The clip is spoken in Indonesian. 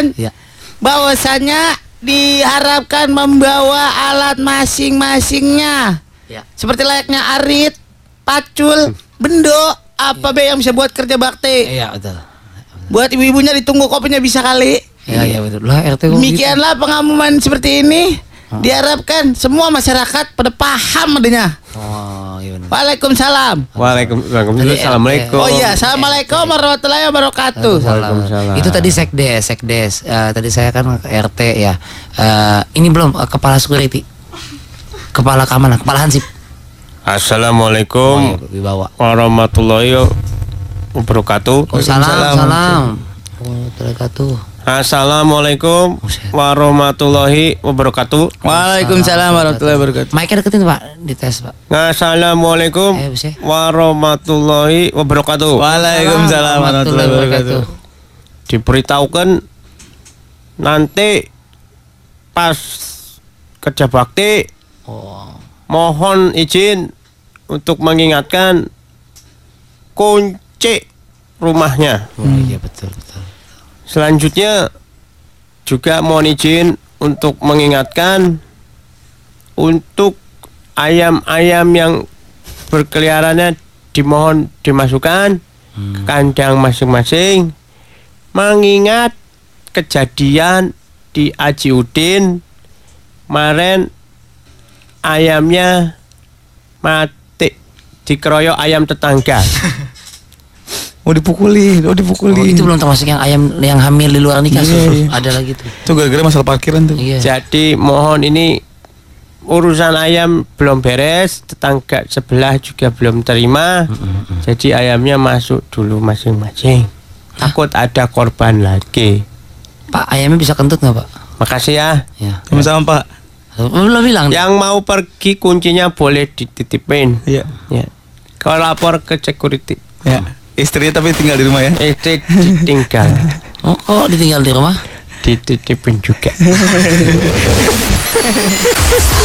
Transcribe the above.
menyampaikan Ya. bahwasanya diharapkan membawa alat masing-masingnya Ya. seperti layaknya arit, pacul, bendo, apa be yang bisa buat kerja bakti. Iya betul. Buat ibu-ibunya ditunggu kopinya bisa kali. Iya iya betul. Lah RT kok gitu? Demikianlah pengamuman seperti ini. Diharapkan semua masyarakat pada paham adanya. Oh. Waalaikumsalam. Waalaikumsalam. Tadi, Assalamualaikum. Oh iya, assalamualaikum warahmatullahi wabarakatuh. Waalaikumsalam. Itu tadi sekdes, sekdes. Eh, tadi saya kan ke RT ya. Eh, ini belum eh, kepala security, kepala keamanan, kepala hansip. Assalamualaikum warahmatullahi wabarakatuh. Salam, salam. Warahmatullahi wabarakatuh. Assalamualaikum warahmatullahi wabarakatuh. Waalaikumsalam warahmatullahi wabarakatuh. Mic-nya deketin Pak, dites Pak. Assalamualaikum Eh, bisa. warahmatullahi wabarakatuh. Waalaikumsalam warahmatullahi wabarakatuh. Diberitahukan nanti pas kerja bakti Oh. mohon izin untuk mengingatkan kunci rumahnya. Oh, iya betul betul. Selanjutnya juga mohon izin untuk mengingatkan untuk ayam-ayam yang berkeliarannya dimohon dimasukkan ke kandang masing-masing. Mengingat kejadian di Aji Udin kemarin ayamnya mati dikeroyok ayam tetangga Mau dipukuli, Oh, oh dipukuli. itu belum termasuk yang ayam yang hamil di luar nikah. Sus. iya. Ada lagi tuh. Itu gara-gara masalah parkiran tuh. Iya. Jadi mohon ini urusan ayam belum beres, tetangga sebelah juga belum terima. Jadi ayamnya masuk dulu masing-masing. Takut ada korban lagi. Pak ayamnya bisa kentut nggak Pak? Makasih ya. Ya. Sama-sama Pak. Belum bilang. Yang mau pergi kuncinya boleh dititipin. Iya. Ya. Kau lapor ke security. Ya. Istrinya tapi tinggal di rumah ya. Istri ditinggal. Oh, kok ditinggal di rumah? Dititipin juga.